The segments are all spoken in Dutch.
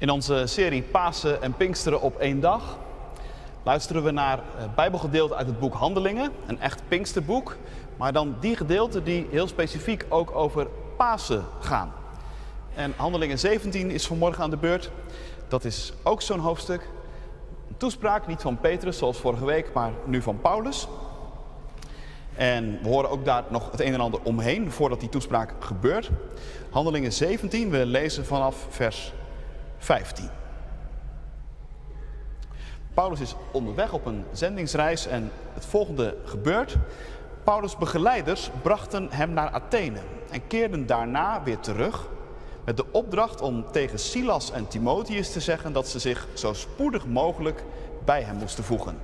In onze serie Pasen en Pinksteren op één dag luisteren we naar Bijbelgedeelte uit het boek Handelingen, een echt Pinksterboek, maar dan die gedeelten die heel specifiek ook over Pasen gaan. En Handelingen 17 is vanmorgen aan de beurt. Dat is ook zo'n hoofdstuk. Een toespraak, niet van Petrus zoals vorige week, maar nu van Paulus. En we horen ook daar nog het een en ander omheen voordat die toespraak gebeurt. Handelingen 17, we lezen vanaf vers 15. Paulus is onderweg op een zendingsreis en het volgende gebeurt. Paulus' begeleiders brachten hem naar Athene en keerden daarna weer terug met de opdracht om tegen Silas en Timotheus te zeggen dat ze zich zo spoedig mogelijk bij hem moesten voegen.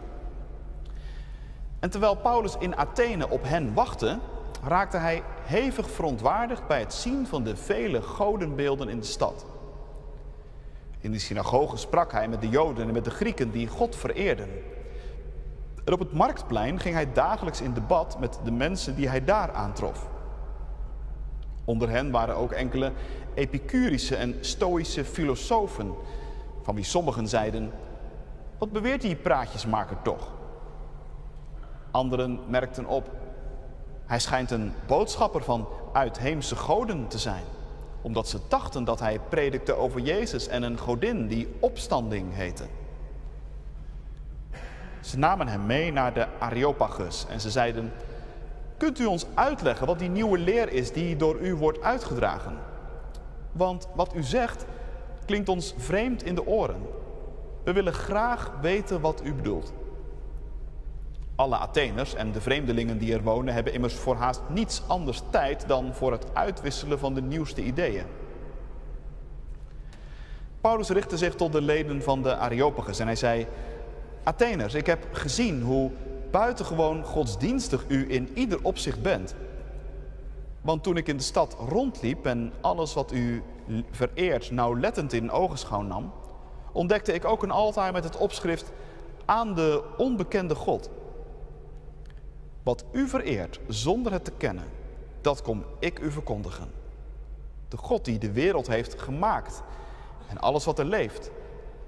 En terwijl Paulus in Athene op hen wachtte, raakte hij hevig verontwaardigd bij het zien van de vele godenbeelden in de stad. In de synagoge sprak hij met de Joden en met de Grieken die God vereerden. En op het marktplein ging hij dagelijks in debat met de mensen die hij daar aantrof. Onder hen waren ook enkele epicurische en stoïsche filosofen, van wie sommigen zeiden: Wat beweert die praatjesmaker toch? Anderen merkten op: Hij schijnt een boodschapper van uitheemse goden te zijn omdat ze dachten dat hij predikte over Jezus en een godin die opstanding heette. Ze namen hem mee naar de Areopagus en ze zeiden: Kunt u ons uitleggen wat die nieuwe leer is die door u wordt uitgedragen? Want wat u zegt klinkt ons vreemd in de oren. We willen graag weten wat u bedoelt. Alle Atheners en de vreemdelingen die er wonen hebben immers voor haast niets anders tijd dan voor het uitwisselen van de nieuwste ideeën. Paulus richtte zich tot de leden van de Areopagus en hij zei: Atheners, ik heb gezien hoe buitengewoon godsdienstig u in ieder opzicht bent. Want toen ik in de stad rondliep en alles wat u vereert nauwlettend in ogenschouw nam, ontdekte ik ook een altaar met het opschrift aan de onbekende God. Wat u vereert zonder het te kennen, dat kom ik u verkondigen. De God die de wereld heeft gemaakt en alles wat er leeft.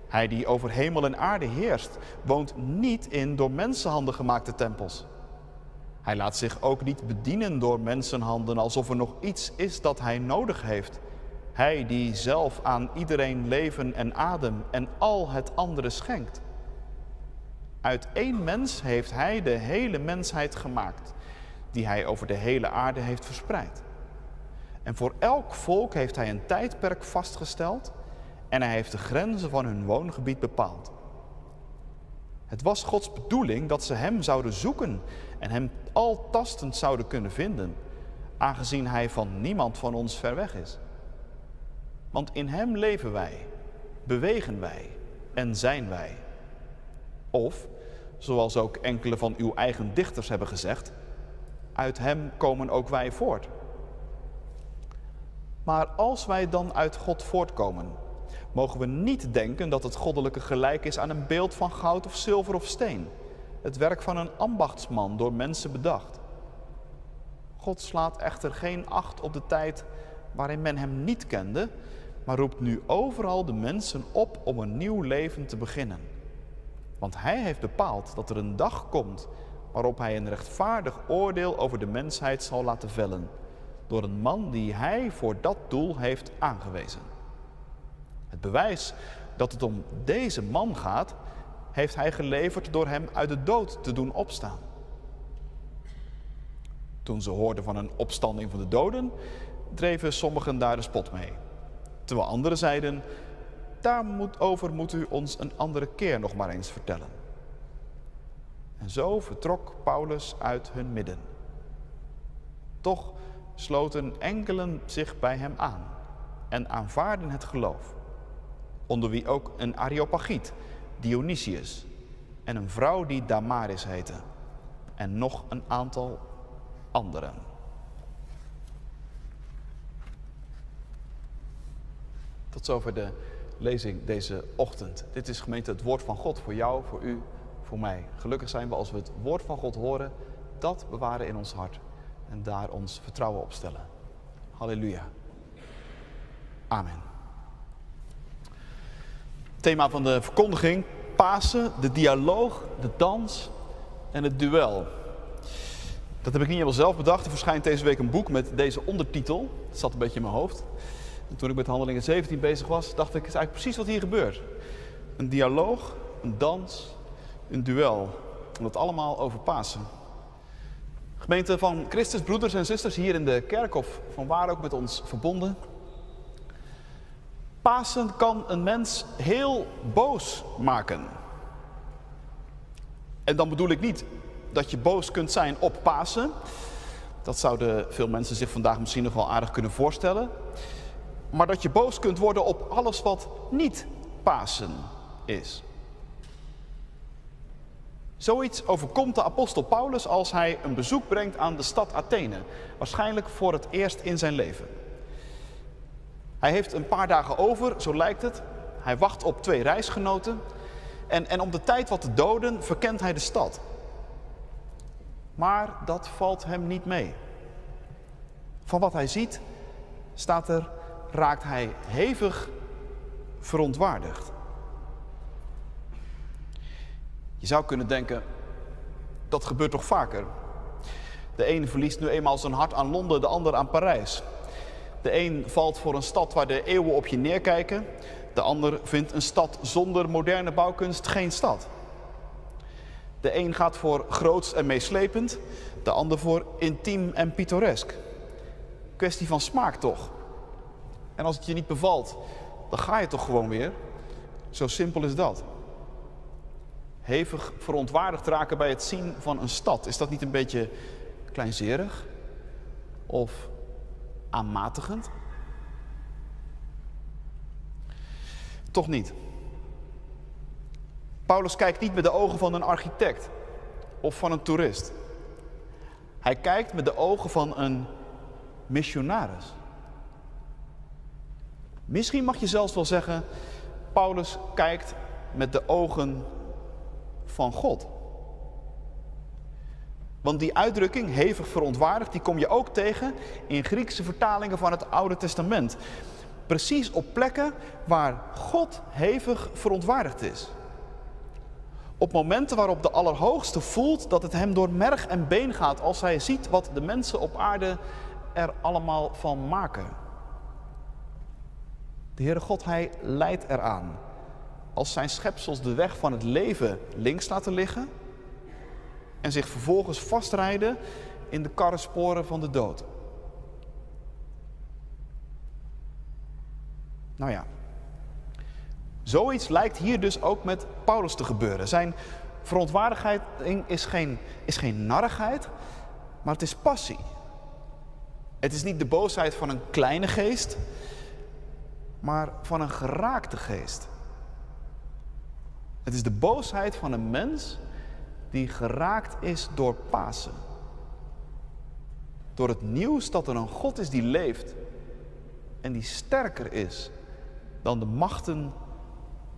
Hij die over hemel en aarde heerst, woont niet in door mensenhanden gemaakte tempels. Hij laat zich ook niet bedienen door mensenhanden alsof er nog iets is dat hij nodig heeft. Hij die zelf aan iedereen leven en adem en al het andere schenkt. Uit één mens heeft hij de hele mensheid gemaakt, die hij over de hele aarde heeft verspreid. En voor elk volk heeft hij een tijdperk vastgesteld en hij heeft de grenzen van hun woongebied bepaald. Het was Gods bedoeling dat ze Hem zouden zoeken en Hem altastend zouden kunnen vinden, aangezien Hij van niemand van ons ver weg is. Want in Hem leven wij, bewegen wij en zijn wij. Of, zoals ook enkele van uw eigen dichters hebben gezegd, uit Hem komen ook wij voort. Maar als wij dan uit God voortkomen, mogen we niet denken dat het goddelijke gelijk is aan een beeld van goud of zilver of steen. Het werk van een ambachtsman door mensen bedacht. God slaat echter geen acht op de tijd waarin men hem niet kende, maar roept nu overal de mensen op om een nieuw leven te beginnen. Want hij heeft bepaald dat er een dag komt waarop hij een rechtvaardig oordeel over de mensheid zal laten vellen, door een man die hij voor dat doel heeft aangewezen. Het bewijs dat het om deze man gaat, heeft hij geleverd door hem uit de dood te doen opstaan. Toen ze hoorden van een opstanding van de doden, dreven sommigen daar de spot mee. Terwijl anderen zeiden, daarover moet u ons een andere keer nog maar eens vertellen. En zo vertrok Paulus uit hun midden. Toch sloten enkelen zich bij hem aan en aanvaarden het geloof onder wie ook een Areopagiet, Dionysius, en een vrouw die Damaris heette, en nog een aantal anderen. Tot zover de lezing deze ochtend. Dit is gemeente het woord van God voor jou, voor u, voor mij. Gelukkig zijn we als we het woord van God horen, dat bewaren in ons hart en daar ons vertrouwen op stellen. Halleluja. Amen. thema van de verkondiging: Pasen, de dialoog, de dans en het duel. Dat heb ik niet helemaal zelf bedacht. Er verschijnt deze week een boek met deze ondertitel. Het zat een beetje in mijn hoofd. En toen ik met Handelingen 17 bezig was, dacht ik: het is eigenlijk precies wat hier gebeurt. Een dialoog, een dans, een duel. En dat allemaal over Pasen. Gemeente van Christus, broeders en zusters hier in de kerk of van waar ook met ons verbonden. Pasen kan een mens heel boos maken. En dan bedoel ik niet dat je boos kunt zijn op Pasen. Dat zouden veel mensen zich vandaag misschien nog wel aardig kunnen voorstellen. Maar dat je boos kunt worden op alles wat niet Pasen is. Zoiets overkomt de apostel Paulus als hij een bezoek brengt aan de stad Athene. Waarschijnlijk voor het eerst in zijn leven. Hij heeft een paar dagen over, zo lijkt het. Hij wacht op twee reisgenoten. En, en om de tijd wat te doden, verkent hij de stad. Maar dat valt hem niet mee. Van wat hij ziet, staat er, raakt hij hevig verontwaardigd. Je zou kunnen denken, dat gebeurt toch vaker? De een verliest nu eenmaal zijn hart aan Londen, de ander aan Parijs. De een valt voor een stad waar de eeuwen op je neerkijken. De ander vindt een stad zonder moderne bouwkunst geen stad. De een gaat voor groots en meeslepend, de ander voor intiem en pittoresk. Kwestie van smaak toch? En als het je niet bevalt, dan ga je toch gewoon weer. Zo simpel is dat. Hevig verontwaardigd raken bij het zien van een stad. Is dat niet een beetje kleinzerig? Of aanmatigend? Toch niet. Paulus kijkt niet met de ogen van een architect of van een toerist. Hij kijkt met de ogen van een missionaris. Misschien mag je zelfs wel zeggen, Paulus kijkt met de ogen van God. Want die uitdrukking, hevig verontwaardigd, die kom je ook tegen in Griekse vertalingen van het Oude Testament. Precies op plekken waar God hevig verontwaardigd is. Op momenten waarop de Allerhoogste voelt dat het hem door merg en been gaat als hij ziet wat de mensen op aarde er allemaal van maken. De Heere God, hij leidt eraan. Als zijn schepsels de weg van het leven links laten liggen en zich vervolgens vastrijden in de karresporen van de dood. Nou ja, zoiets lijkt hier dus ook met Paulus te gebeuren. Zijn verontwaardiging is geen, is geen narrigheid, maar het is passie. Het is niet de boosheid van een kleine geest, maar van een geraakte geest. Het is de boosheid van een mens die geraakt is door Pasen. Door het nieuws dat er een God is die leeft en die sterker is dan de machten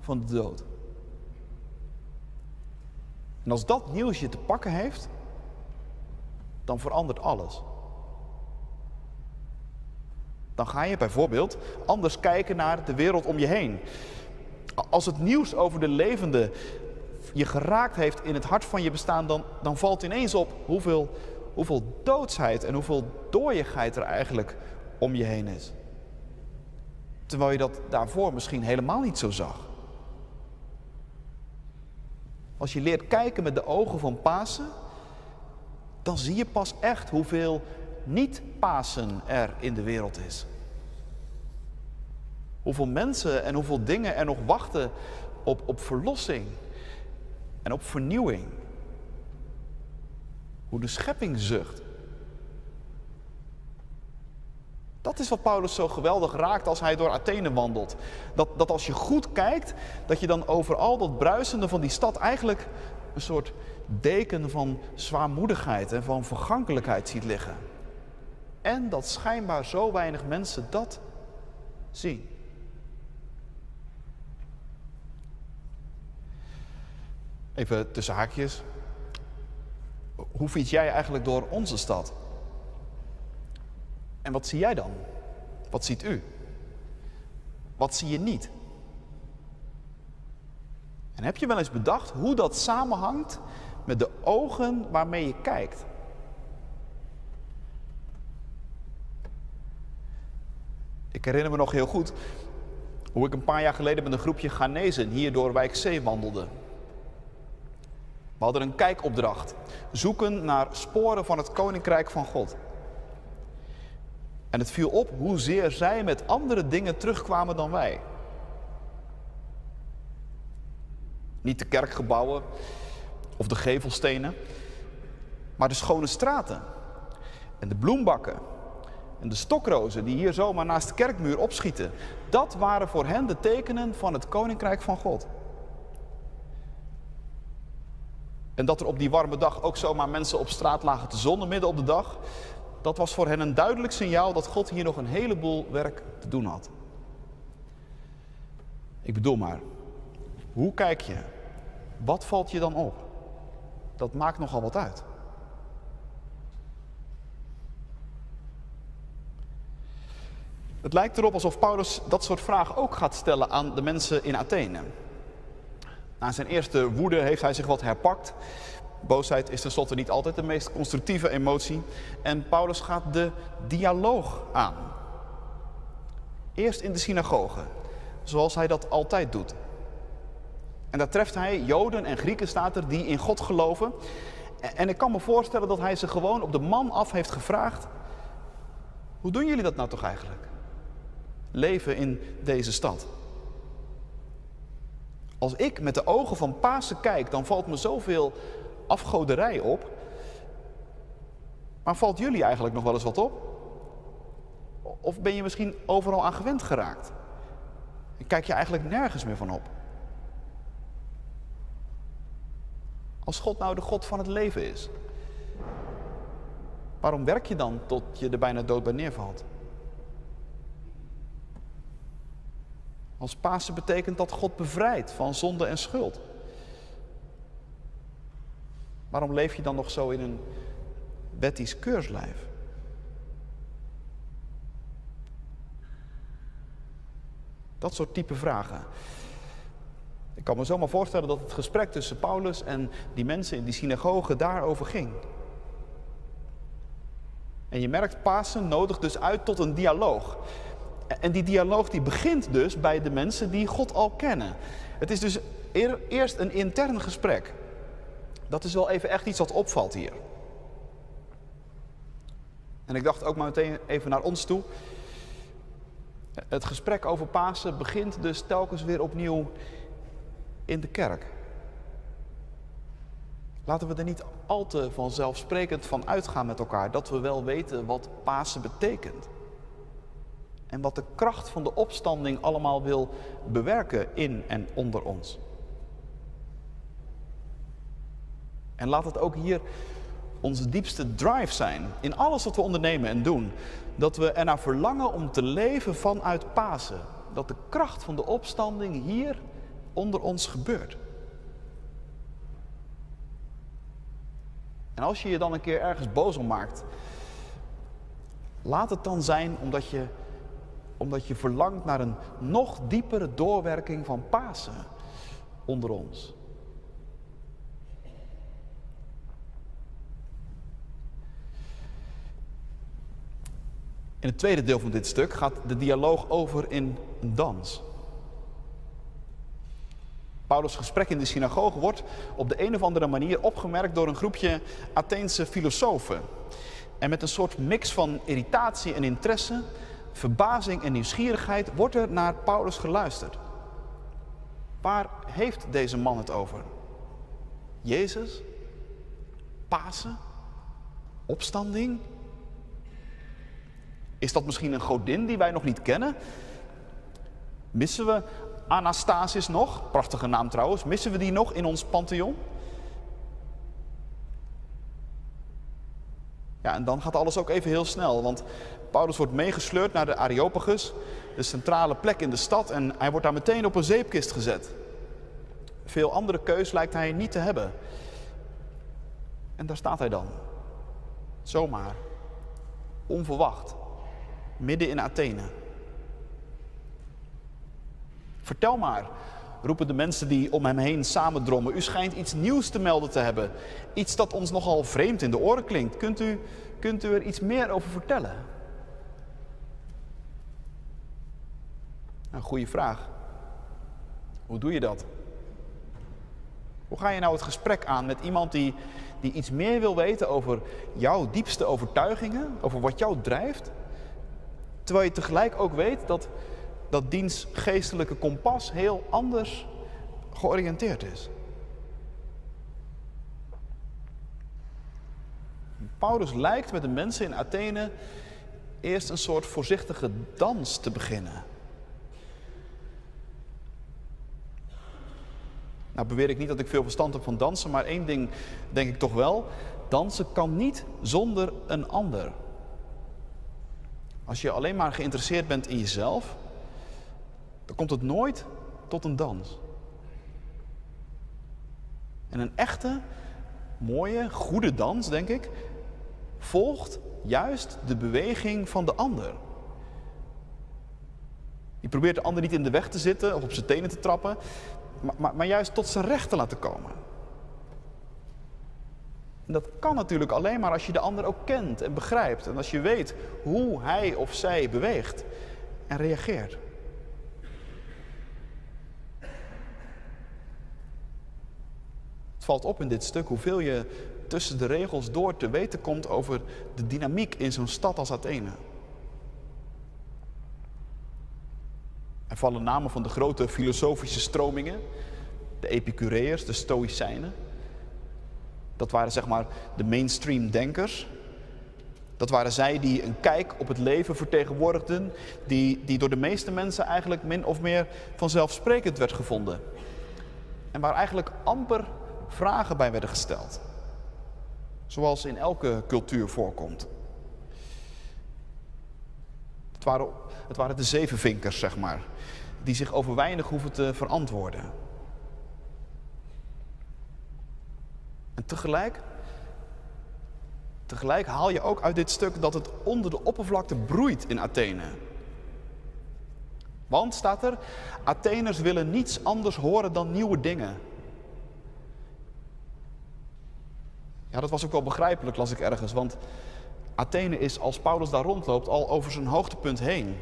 van de dood. En als dat nieuws je te pakken heeft, dan verandert alles. Dan ga je bijvoorbeeld anders kijken naar de wereld om je heen. Als het nieuws over de levende je geraakt heeft in het hart van je bestaan, dan, dan valt ineens op hoeveel, hoeveel doodsheid en hoeveel dooiigheid er eigenlijk om je heen is. Terwijl je dat daarvoor misschien helemaal niet zo zag. Als je leert kijken met de ogen van Pasen, dan zie je pas echt hoeveel niet-Pasen er in de wereld is. Hoeveel mensen en hoeveel dingen er nog wachten op, op verlossing en op vernieuwing. Hoe de schepping zucht. Dat is wat Paulus zo geweldig raakt als hij door Athene wandelt. Dat, dat als je goed kijkt, dat je dan over al dat bruisende van die stad eigenlijk een soort deken van zwaarmoedigheid en van vergankelijkheid ziet liggen. En dat schijnbaar zo weinig mensen dat zien. Even tussen haakjes. Hoe fiets jij eigenlijk door onze stad? En wat zie jij dan? Wat ziet u? Wat zie je niet? En heb je wel eens bedacht hoe dat samenhangt met de ogen waarmee je kijkt? Ik herinner me nog heel goed hoe ik een paar jaar geleden met een groepje Ghanese hier door Wijk C wandelde. We hadden een kijkopdracht. Zoeken naar sporen van het Koninkrijk van God. En het viel op hoezeer zij met andere dingen terugkwamen dan wij. Niet de kerkgebouwen of de gevelstenen, maar de schone straten en de bloembakken en de stokrozen die hier zomaar naast de kerkmuur opschieten. Dat waren voor hen de tekenen van het koninkrijk van God. En dat er op die warme dag ook zomaar mensen op straat lagen te zonnen midden op de dag, dat was voor hen een duidelijk signaal dat God hier nog een heleboel werk te doen had. Ik bedoel maar, hoe kijk je? Wat valt je dan op? Dat maakt nogal wat uit. Het lijkt erop alsof Paulus dat soort vragen ook gaat stellen aan de mensen in Athene. Na zijn eerste woede heeft hij zich wat herpakt. Boosheid is tenslotte niet altijd de meest constructieve emotie. En Paulus gaat de dialoog aan. Eerst in de synagoge, zoals hij dat altijd doet. En daar treft hij Joden en Grieken, staat er, die in God geloven. En ik kan me voorstellen dat hij ze gewoon op de man af heeft gevraagd: Hoe doen jullie dat nou toch eigenlijk? Leven in deze stad. Als ik met de ogen van Pasen kijk, dan valt me zoveel afgoderij op. Maar valt jullie eigenlijk nog wel eens wat op? Of ben je misschien overal aan gewend geraakt? En kijk je eigenlijk nergens meer van op? Als God nou de God van het leven is, waarom werk je dan tot je er bijna dood bij neervalt? Als Pasen betekent dat God bevrijdt van zonde en schuld. Waarom leef je dan nog zo in een wettisch keurslijf? Dat soort type vragen. Ik kan me zomaar voorstellen dat het gesprek tussen Paulus en die mensen in die synagoge daarover ging. En je merkt, Pasen nodigt dus uit tot een dialoog. En die dialoog die begint dus bij de mensen die God al kennen. Het is dus eerst een intern gesprek. Dat is wel even echt iets wat opvalt hier. En ik dacht ook maar meteen even naar ons toe. Het gesprek over Pasen begint dus telkens weer opnieuw in de kerk. Laten we er niet al te vanzelfsprekend van uitgaan met elkaar dat we wel weten wat Pasen betekent. En wat de kracht van de opstanding allemaal wil bewerken in en onder ons. En laat het ook hier onze diepste drive zijn in alles wat we ondernemen en doen. Dat we ernaar verlangen om te leven vanuit Pasen. Dat de kracht van de opstanding hier onder ons gebeurt. En als je je dan een keer ergens boos om maakt, laat het dan zijn omdat je, omdat je verlangt naar een nog diepere doorwerking van Pasen onder ons. In het tweede deel van dit stuk gaat de dialoog over in een dans. Paulus' gesprek in de synagoge wordt op de een of andere manier opgemerkt door een groepje Atheense filosofen. En met een soort mix van irritatie en interesse, verbazing en nieuwsgierigheid wordt er naar Paulus geluisterd. Waar heeft deze man het over? Jezus? Pasen? Opstanding? Is dat misschien een godin die wij nog niet kennen? Missen we Anastasis nog? Prachtige naam trouwens. Missen we die nog in ons pantheon? Ja, en dan gaat alles ook even heel snel, want Paulus wordt meegesleurd naar de Areopagus, de centrale plek in de stad, en hij wordt daar meteen op een zeepkist gezet. Veel andere keus lijkt hij niet te hebben. En daar staat hij dan. Zomaar. Onverwacht midden in Athene. Vertel maar, roepen de mensen die om hem heen samendrommen. U schijnt iets nieuws te melden te hebben. Iets dat ons nogal vreemd in de oren klinkt. Kunt u, kunt u er iets meer over vertellen? Een goede vraag. Hoe doe je dat? Hoe ga je nou het gesprek aan met iemand die, die iets meer wil weten over jouw diepste overtuigingen, over wat jou drijft? Terwijl je tegelijk ook weet dat, dat diens geestelijke kompas heel anders georiënteerd is. Paulus lijkt met de mensen in Athene eerst een soort voorzichtige dans te beginnen. Nou beweer ik niet dat ik veel verstand heb van dansen, maar één ding denk ik toch wel. Dansen kan niet zonder een ander. Als je alleen maar geïnteresseerd bent in jezelf, dan komt het nooit tot een dans. En een echte, mooie, goede dans, denk ik, volgt juist de beweging van de ander. Je probeert de ander niet in de weg te zitten of op zijn tenen te trappen, maar, maar, juist tot zijn recht te laten komen. En dat kan natuurlijk alleen maar als je de ander ook kent en begrijpt. En als je weet hoe hij of zij beweegt en reageert. Het valt op in dit stuk hoeveel je tussen de regels door te weten komt over de dynamiek in zo'n stad als Athene. Er vallen namen van de grote filosofische stromingen, de Epicureërs, de Stoïcijnen. Dat waren zeg maar de mainstream denkers. Dat waren zij die een kijk op het leven vertegenwoordigden, die, die door de meeste mensen eigenlijk min of meer vanzelfsprekend werd gevonden. En waar eigenlijk amper vragen bij werden gesteld. Zoals in elke cultuur voorkomt. Het waren, het waren de zevenvinkers, zeg maar, die zich over weinig hoeven te verantwoorden. En tegelijk, tegelijk haal je ook uit dit stuk dat het onder de oppervlakte broeit in Athene. Want, staat er, Atheners willen niets anders horen dan nieuwe dingen. Ja, dat was ook wel begrijpelijk, las ik ergens. Want Athene is, als Paulus daar rondloopt, al over zijn hoogtepunt heen.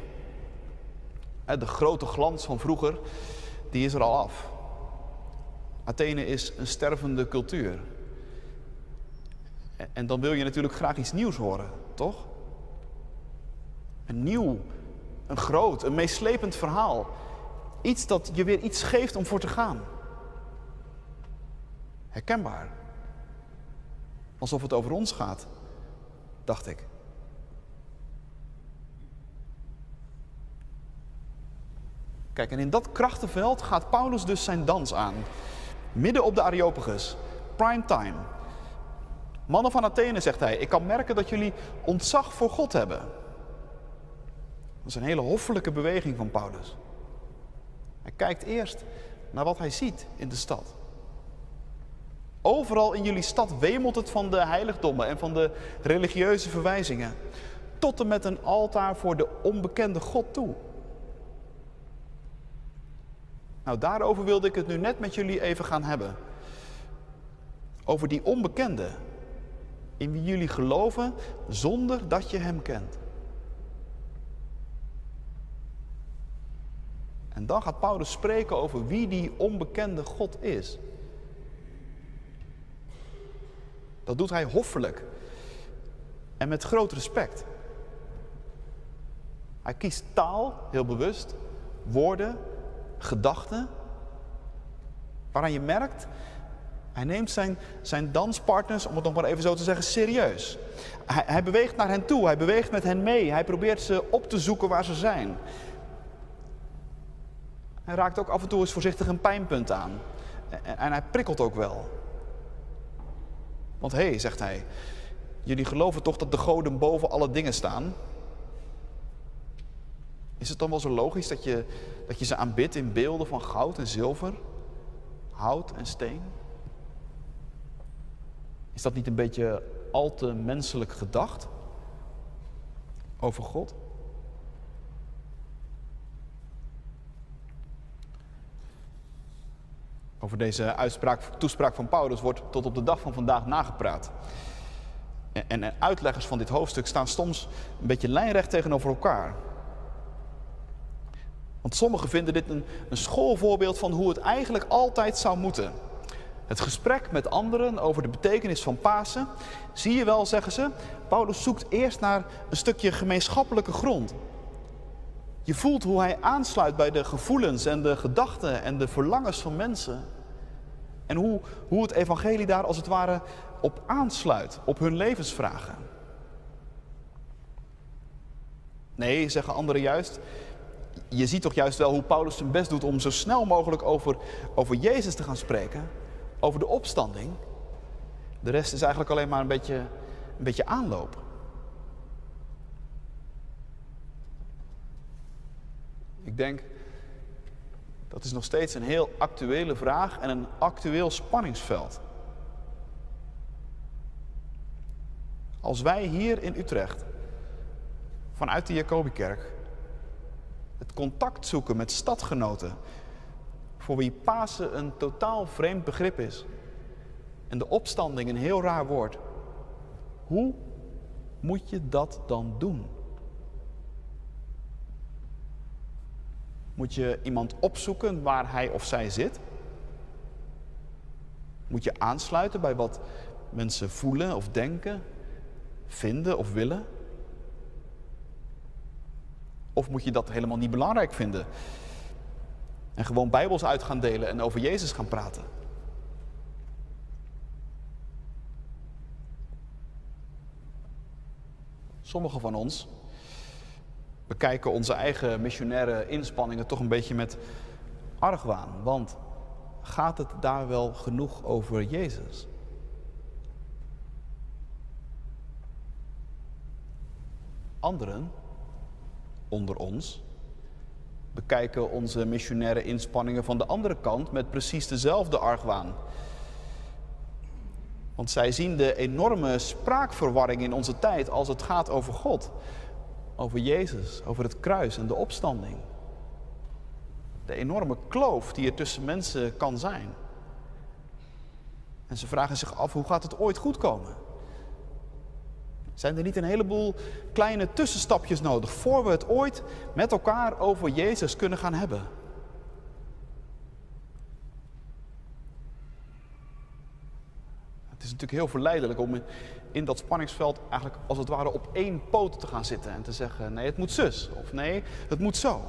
De grote glans van vroeger, die is er al af. Athene is een stervende cultuur. En dan wil je natuurlijk graag iets nieuws horen, toch? Een nieuw, een groot, een meeslepend verhaal. Iets dat je weer iets geeft om voor te gaan. Herkenbaar. Alsof het over ons gaat, dacht ik. Kijk, en in dat krachtenveld gaat Paulus dus zijn dans aan. Midden op de Areopagus. Prime time. Mannen van Athene, zegt hij, ik kan merken dat jullie ontzag voor God hebben. Dat is een hele hoffelijke beweging van Paulus. Hij kijkt eerst naar wat hij ziet in de stad. Overal in jullie stad wemelt het van de heiligdommen en van de religieuze verwijzingen. Tot en met een altaar voor de onbekende God toe. Nou, daarover wilde ik het nu net met jullie even gaan hebben. Over die onbekende. In wie jullie geloven zonder dat je hem kent. En dan gaat Paulus spreken over wie die onbekende God is. Dat doet hij hoffelijk en met groot respect. Hij kiest taal, heel bewust, woorden, gedachten, waaraan je merkt, hij neemt zijn, zijn danspartners, om het nog maar even zo te zeggen, serieus. Hij, hij beweegt naar hen toe, hij beweegt met hen mee, hij probeert ze op te zoeken waar ze zijn. Hij raakt ook af en toe eens voorzichtig een pijnpunt aan. En, en hij prikkelt ook wel. Want hé, hey, zegt hij, jullie geloven toch dat de goden boven alle dingen staan? Is het dan wel zo logisch dat je, dat je ze aanbidt in beelden van goud en zilver, hout en steen? Is dat niet een beetje al te menselijk gedacht over God? Over deze uitspraak, toespraak van Paulus wordt tot op de dag van vandaag nagepraat. En, en uitleggers van dit hoofdstuk staan soms een beetje lijnrecht tegenover elkaar. Want sommigen vinden dit een, een schoolvoorbeeld van hoe het eigenlijk altijd zou moeten. Het gesprek met anderen over de betekenis van Pasen, zie je wel, zeggen ze, Paulus zoekt eerst naar een stukje gemeenschappelijke grond. Je voelt hoe hij aansluit bij de gevoelens en de gedachten en de verlangens van mensen. En hoe, hoe het evangelie daar als het ware op aansluit, op hun levensvragen. Nee, zeggen anderen juist, je ziet toch juist wel hoe Paulus zijn best doet om zo snel mogelijk over, over Jezus te gaan spreken, over de opstanding. De rest is eigenlijk alleen maar een beetje, een beetje aanloop. Ik denk, dat is nog steeds een heel actuele vraag en een actueel spanningsveld. Als wij hier in Utrecht, vanuit de Jacobikerk, contact zoeken met stadgenoten, voor wie Pasen een totaal vreemd begrip is, en de opstanding een heel raar woord, hoe moet je dat dan doen? Moet je iemand opzoeken waar hij of zij zit? Moet je aansluiten bij wat mensen voelen of denken, vinden of willen? Of moet je dat helemaal niet belangrijk vinden? En gewoon Bijbels uit gaan delen en over Jezus gaan praten? Sommigen van ons bekijken onze eigen missionaire inspanningen toch een beetje met argwaan. Want gaat het daar wel genoeg over Jezus? Anderen onder ons bekijken onze missionaire inspanningen van de andere kant met precies dezelfde argwaan. Want zij zien de enorme spraakverwarring in onze tijd als het gaat over God, over Jezus, over het kruis en de opstanding. De enorme kloof die er tussen mensen kan zijn. En ze vragen zich af hoe gaat het ooit goed komen? Zijn er niet een heleboel kleine tussenstapjes nodig voor we het ooit met elkaar over Jezus kunnen gaan hebben? Het is natuurlijk heel verleidelijk om in dat spanningsveld eigenlijk als het ware op één poot te gaan zitten en te zeggen: nee, het moet zus of nee, het moet zo.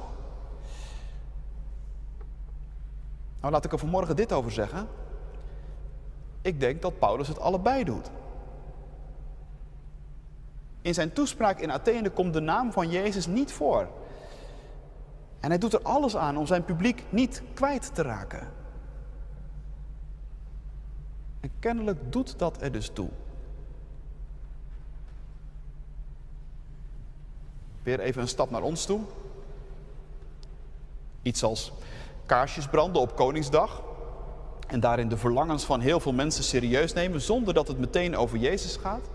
Nou, laat ik er vanmorgen dit over zeggen. Ik denk dat Paulus het allebei doet. In zijn toespraak in Athene komt de naam van Jezus niet voor. En hij doet er alles aan om zijn publiek niet kwijt te raken. En kennelijk doet dat er dus toe. Weer even een stap naar ons toe. Iets als kaarsjes branden op Koningsdag. En daarin de verlangens van heel veel mensen serieus nemen zonder dat het meteen over Jezus gaat.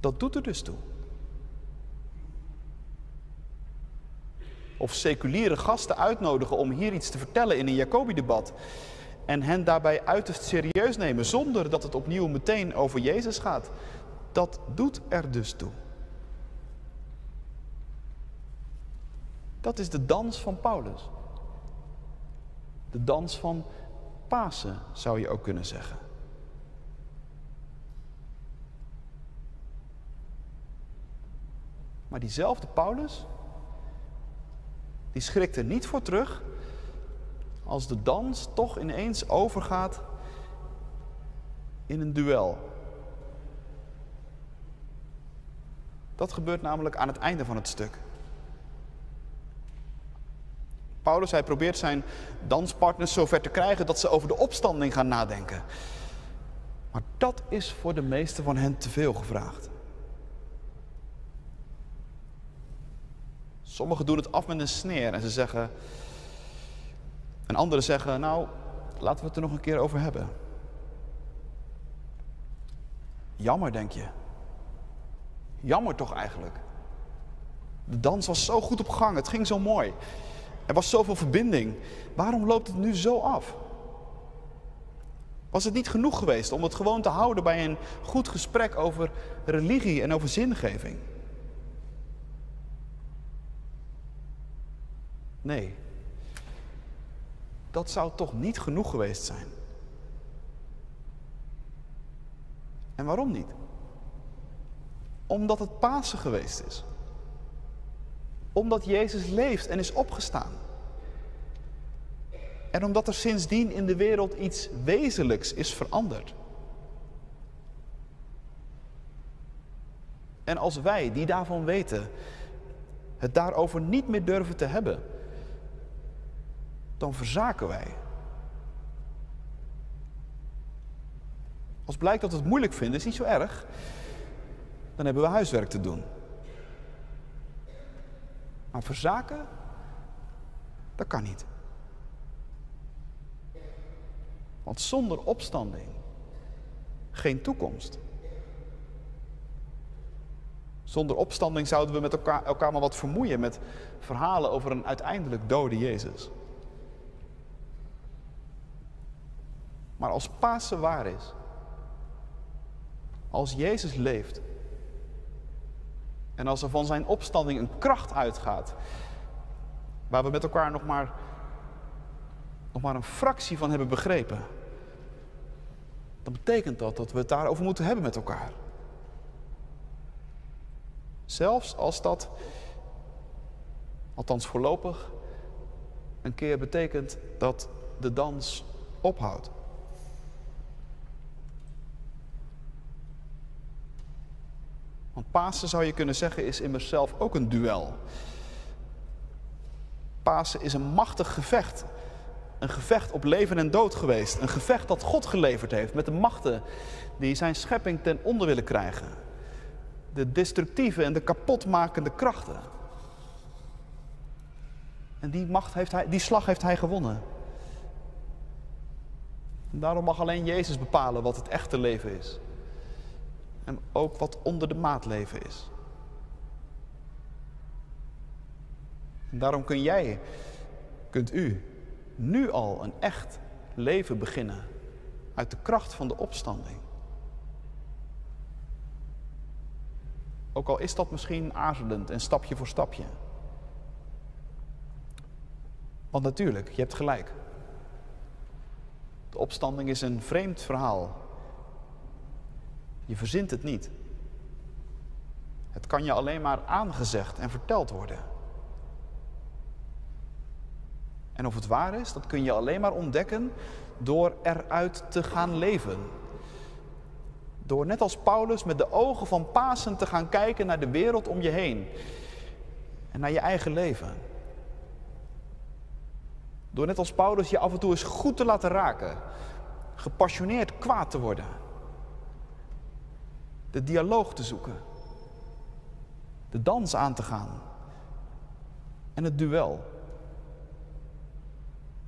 Dat doet er dus toe. Of seculiere gasten uitnodigen om hier iets te vertellen in een Jacobi-debat. En hen daarbij uiterst serieus nemen zonder dat het opnieuw meteen over Jezus gaat. Dat doet er dus toe. Dat is de dans van Paulus. De dans van Pasen zou je ook kunnen zeggen. Maar diezelfde Paulus, die schrikt er niet voor terug als de dans toch ineens overgaat in een duel. Dat gebeurt namelijk aan het einde van het stuk. Paulus, hij probeert zijn danspartners zover te krijgen dat ze over de opstanding gaan nadenken. Maar dat is voor de meeste van hen te veel gevraagd. Sommigen doen het af met een sneer en ze zeggen. En anderen zeggen, nou, laten we het er nog een keer over hebben. Jammer, denk je. Jammer toch eigenlijk. De dans was zo goed op gang, het ging zo mooi. Er was zoveel verbinding. Waarom loopt het nu zo af? Was het niet genoeg geweest om het gewoon te houden bij een goed gesprek over religie en over zingeving? Nee, dat zou toch niet genoeg geweest zijn. En waarom niet? Omdat het Pasen geweest is. Omdat Jezus leeft en is opgestaan. En omdat er sindsdien in de wereld iets wezenlijks is veranderd. En als wij, die daarvan weten, het daarover niet meer durven te hebben, dan verzaken wij. Als blijkt dat we het moeilijk vinden, is niet zo erg. Dan hebben we huiswerk te doen. Maar verzaken, dat kan niet. Want zonder opstanding geen toekomst. Zonder opstanding zouden we met elkaar, elkaar maar wat vermoeien met verhalen over een uiteindelijk dode Jezus. Maar als Pasen waar is, als Jezus leeft en als er van zijn opstanding een kracht uitgaat, waar we met elkaar nog maar, nog maar een fractie van hebben begrepen, dan betekent dat dat we het daarover moeten hebben met elkaar. Zelfs als dat, althans voorlopig, een keer betekent dat de dans ophoudt. Want Pasen zou je kunnen zeggen is immers zelf ook een duel. Pasen is een machtig gevecht. Een gevecht op leven en dood geweest. Een gevecht dat God geleverd heeft met de machten die zijn schepping ten onder willen krijgen. De destructieve en de kapotmakende krachten. En die, macht heeft hij, die slag heeft hij gewonnen. En daarom mag alleen Jezus bepalen wat het echte leven is en ook wat onder de maat leven is. Daarom kun jij, kunt u, nu al een echt leven beginnen uit de kracht van de opstanding. Ook al is dat misschien aarzelend en stapje voor stapje. Want natuurlijk, je hebt gelijk. De opstanding is een vreemd verhaal je verzint het niet. Het kan je alleen maar aangezegd en verteld worden. En of het waar is, dat kun je alleen maar ontdekken door eruit te gaan leven. Door net als Paulus met de ogen van Pasen te gaan kijken naar de wereld om je heen. En naar je eigen leven. Door net als Paulus je af en toe eens goed te laten raken. Gepassioneerd kwaad te worden de dialoog te zoeken, de dans aan te gaan en het duel.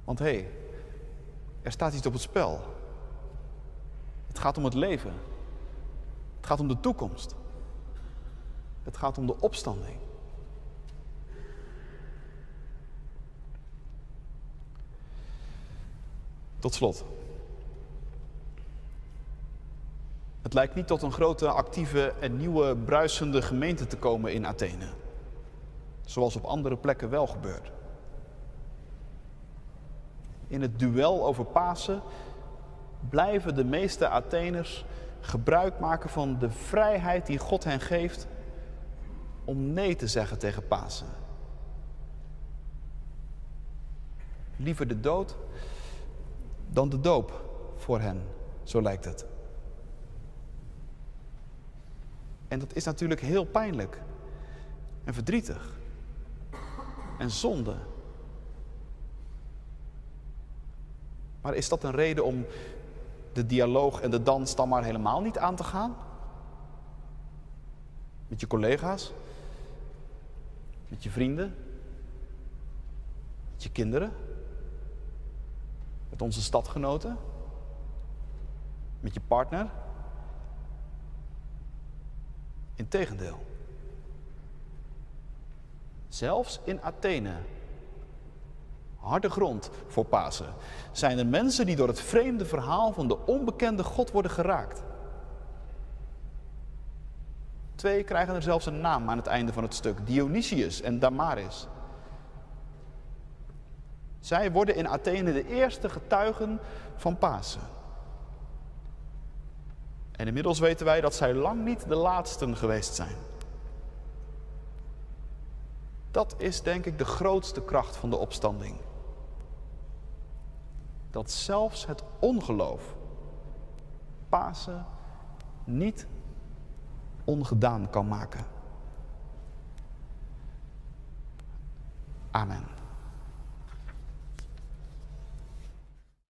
Want hé, hey, er staat iets op het spel. Het gaat om het leven. Het gaat om de toekomst. Het gaat om de opstanding. Tot slot. Het lijkt niet tot een grote, actieve en nieuwe, bruisende gemeente te komen in Athene. Zoals op andere plekken wel gebeurt. In het duel over Pasen blijven de meeste Atheners gebruik maken van de vrijheid die God hen geeft om nee te zeggen tegen Pasen. Liever de dood dan de doop voor hen, zo lijkt het. En dat is natuurlijk heel pijnlijk en verdrietig en zonde. Maar is dat een reden om de dialoog en de dans dan maar helemaal niet aan te gaan? Met je collega's? Met je vrienden? Met je kinderen? Met onze stadgenoten? Met je partner? Integendeel. Zelfs in Athene harde grond voor Pasen, zijn er mensen die door het vreemde verhaal van de onbekende God worden geraakt. Twee krijgen er zelfs een naam aan het einde van het stuk: Dionysius en Damaris. Zij worden in Athene de eerste getuigen van Pasen. En inmiddels weten wij dat zij lang niet de laatsten geweest zijn. Dat is denk ik de grootste kracht van de opstanding. Dat zelfs het ongeloof Pasen niet ongedaan kan maken. Amen.